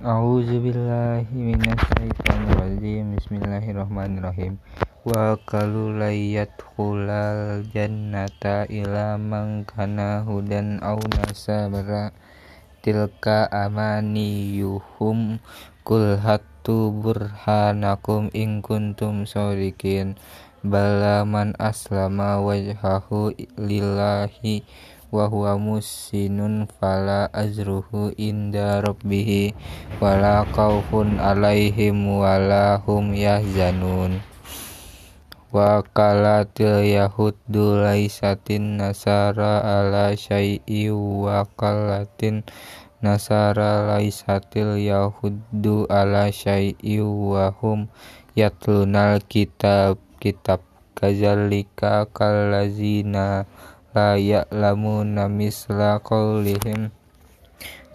A'udzu billahi minasyaitonir rajim. Bismillahirrahmanirrahim. Wa qalu la yadkhulal jannata ila man kana hudan aw nasara tilka amaniyuhum kul hattu burhanakum in kuntum shodiqin bala aslama wajhahu lillahi wa huwa musinun fala ajruhu inda rabbih wala khaufun alaihim wala hum yahzanun. Wa qalatil yahudu laisatin nasara ala syai'i wa qalatin nasara laisatil yahudu ala syai'i wa hum yatlunal kitab kitab kazalika kallazina la ya'lamuna misla qaulihim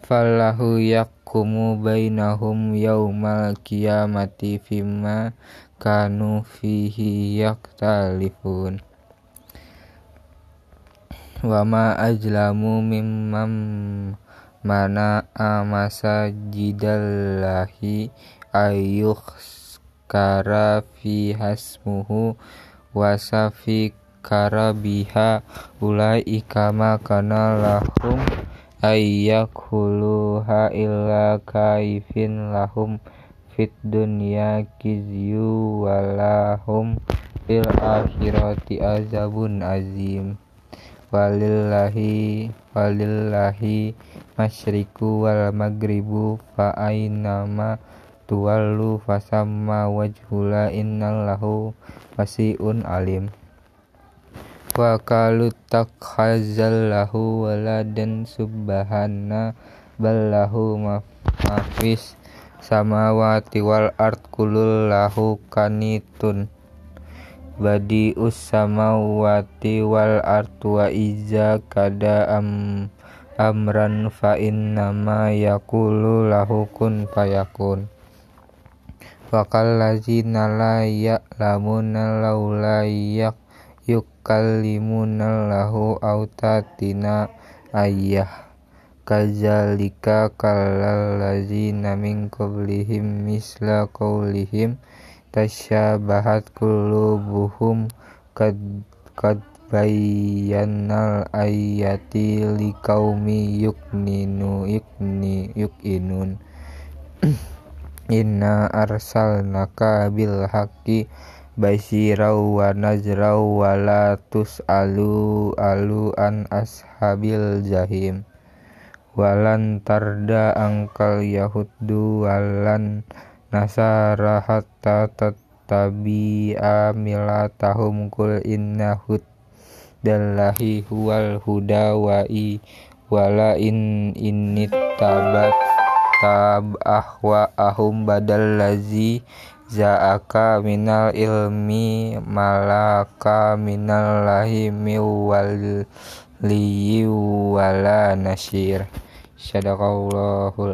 fallahu yahkumu bainahum yaumal qiyamati fima kanu fihi yaktalifun wa ma ajlamu mimman mana amasajidallahi ayyukhskara fi hasmuhu wasafi karabiha ulaika ma kana lahum ayyakhuluha illa kaifin lahum fit dunya kizyu walahum fil akhirati azabun azim. Walillahi walillahi masyriku wal maghribu fa ainama tuwallu fasamma wajhula innallahu wasi'un alim wa qalu takhazallahu waladan subhana ballahu mafis samawati wal ard kulul lahu kanitun. Badius samawati wal ard wa iza kada am amran fa innama yaqulu lahu kun fayakun. Wa kallazina la ya'lamuna laula yak yukallimuna lahu autatina ayah kazalika kallal lazina min qablihim misla qaulihim tasyabahat qulubuhum kad kad bayyanal ayati liqaumi yukminu yukni yukinun inna arsalnaka bil haqqi basyirau wa nazrau wa la tus'alu alu an ashabil jahim. Walan tarda angkal yahudu walan nasara hatta tattabi'a milatahum kul inna hudallahi huwal huda wa i wala in innit tabat tab ahwa ahum badal lazi za'aka minal ilmi malaka minal lahi miwal liyu wala nasir. Sadaqallahul